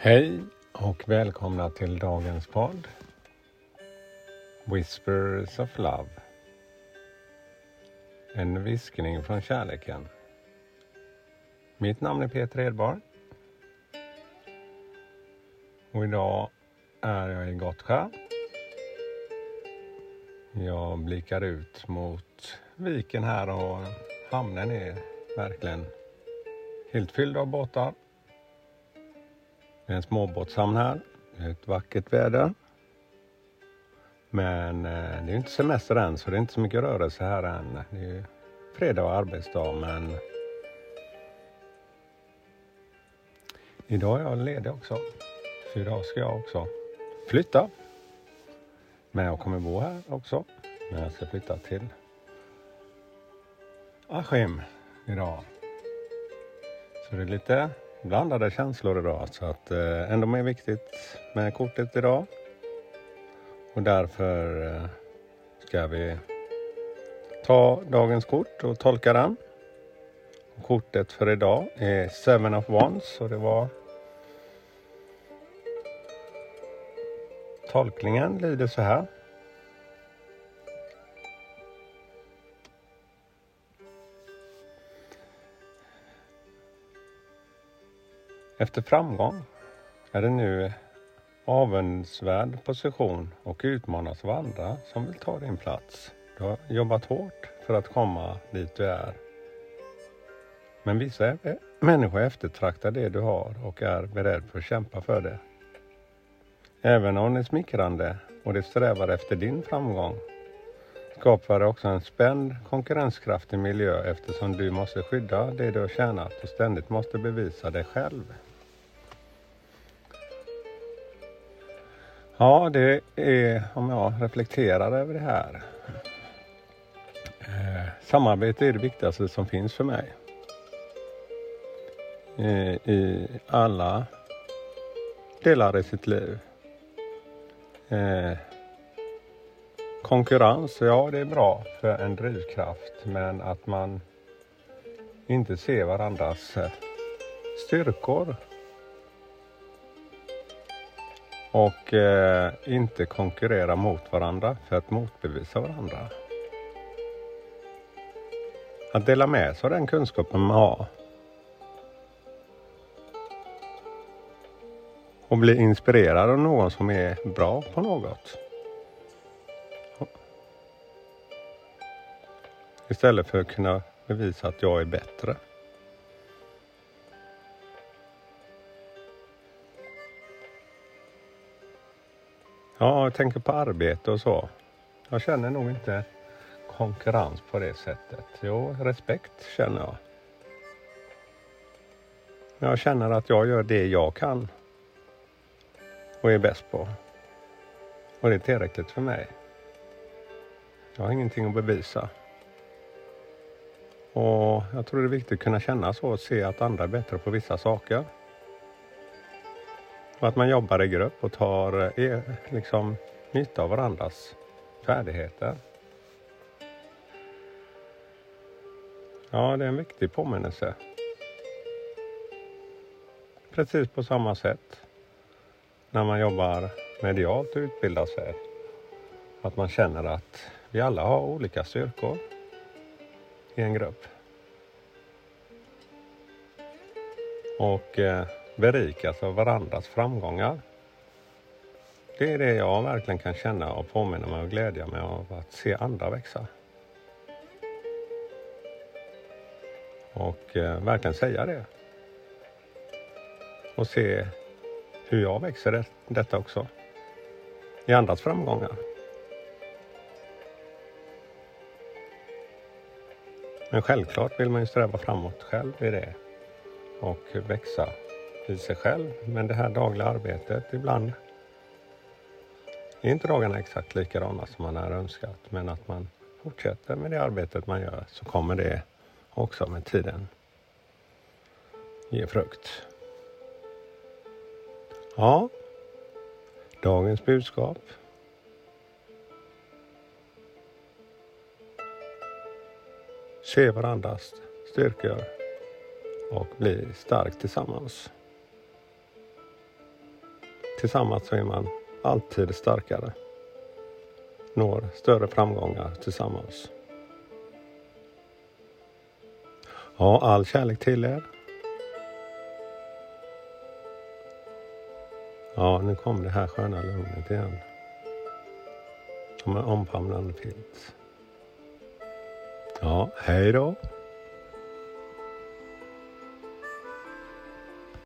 Hej och välkomna till dagens podd Whispers of Love. En viskning från kärleken. Mitt namn är Peter Edborg. Och idag är jag i Gottsjö. Jag blickar ut mot viken här och hamnen är verkligen helt fylld av båtar. Det är en småbåtshamn här. Det är ett vackert väder. Men eh, det är inte semester än så det är inte så mycket rörelse här än. Det är fredag och arbetsdag men idag är jag ledig också. För idag ska jag också flytta. Men jag kommer bo här också. Men jag ska flytta till Askim idag. Så det är lite blandade känslor idag så att eh, ändå mer viktigt med kortet idag. Och därför eh, ska vi ta dagens kort och tolka den. Kortet för idag är Seven of Wands och det var Tolkningen lyder så här. Efter framgång är det nu avundsvärd position och utmanas av andra som vill ta din plats. Du har jobbat hårt för att komma dit du är. Men vissa människor eftertraktar det du har och är beredd för att kämpa för det. Även om det är smickrande och de strävar efter din framgång skapar det också en spänd konkurrenskraftig miljö eftersom du måste skydda det du har tjänat och ständigt måste bevisa dig själv. Ja, det är om jag reflekterar över det här. Eh, samarbete är det viktigaste som finns för mig. Eh, I alla delar i sitt liv. Eh, konkurrens, ja det är bra för en drivkraft men att man inte ser varandras eh, styrkor och eh, inte konkurrera mot varandra för att motbevisa varandra. Att dela med sig av den kunskapen man har. Och bli inspirerad av någon som är bra på något. Istället för att kunna bevisa att jag är bättre. Ja, jag tänker på arbete och så. Jag känner nog inte konkurrens på det sättet. Jo, respekt känner jag. Jag känner att jag gör det jag kan och är bäst på. Och det är tillräckligt för mig. Jag har ingenting att bevisa. Och jag tror det är viktigt att kunna känna så och se att andra är bättre på vissa saker. Och att man jobbar i grupp och tar eh, e, liksom, nytta av varandras färdigheter. Ja, det är en viktig påminnelse. Precis på samma sätt när man jobbar medialt och utbildar sig. Att man känner att vi alla har olika styrkor i en grupp. Och eh, berikas av varandras framgångar. Det är det jag verkligen kan känna och påminna mig och glädja mig av att se andra växa. Och eh, verkligen säga det. Och se hur jag växer det, detta också. I andras framgångar. Men självklart vill man ju sträva framåt själv i det och växa i sig själv. Men det här dagliga arbetet, ibland är inte dagarna exakt likadana som man har önskat. Men att man fortsätter med det arbetet man gör så kommer det också med tiden ge frukt. Ja, dagens budskap. Se varandras styrkor och bli stark tillsammans tillsammans så är man alltid starkare. Når större framgångar tillsammans. Ja, all kärlek till er. Ja, nu kom det här sköna lugnet igen. Som en omfamnande filt. Ja, hej då.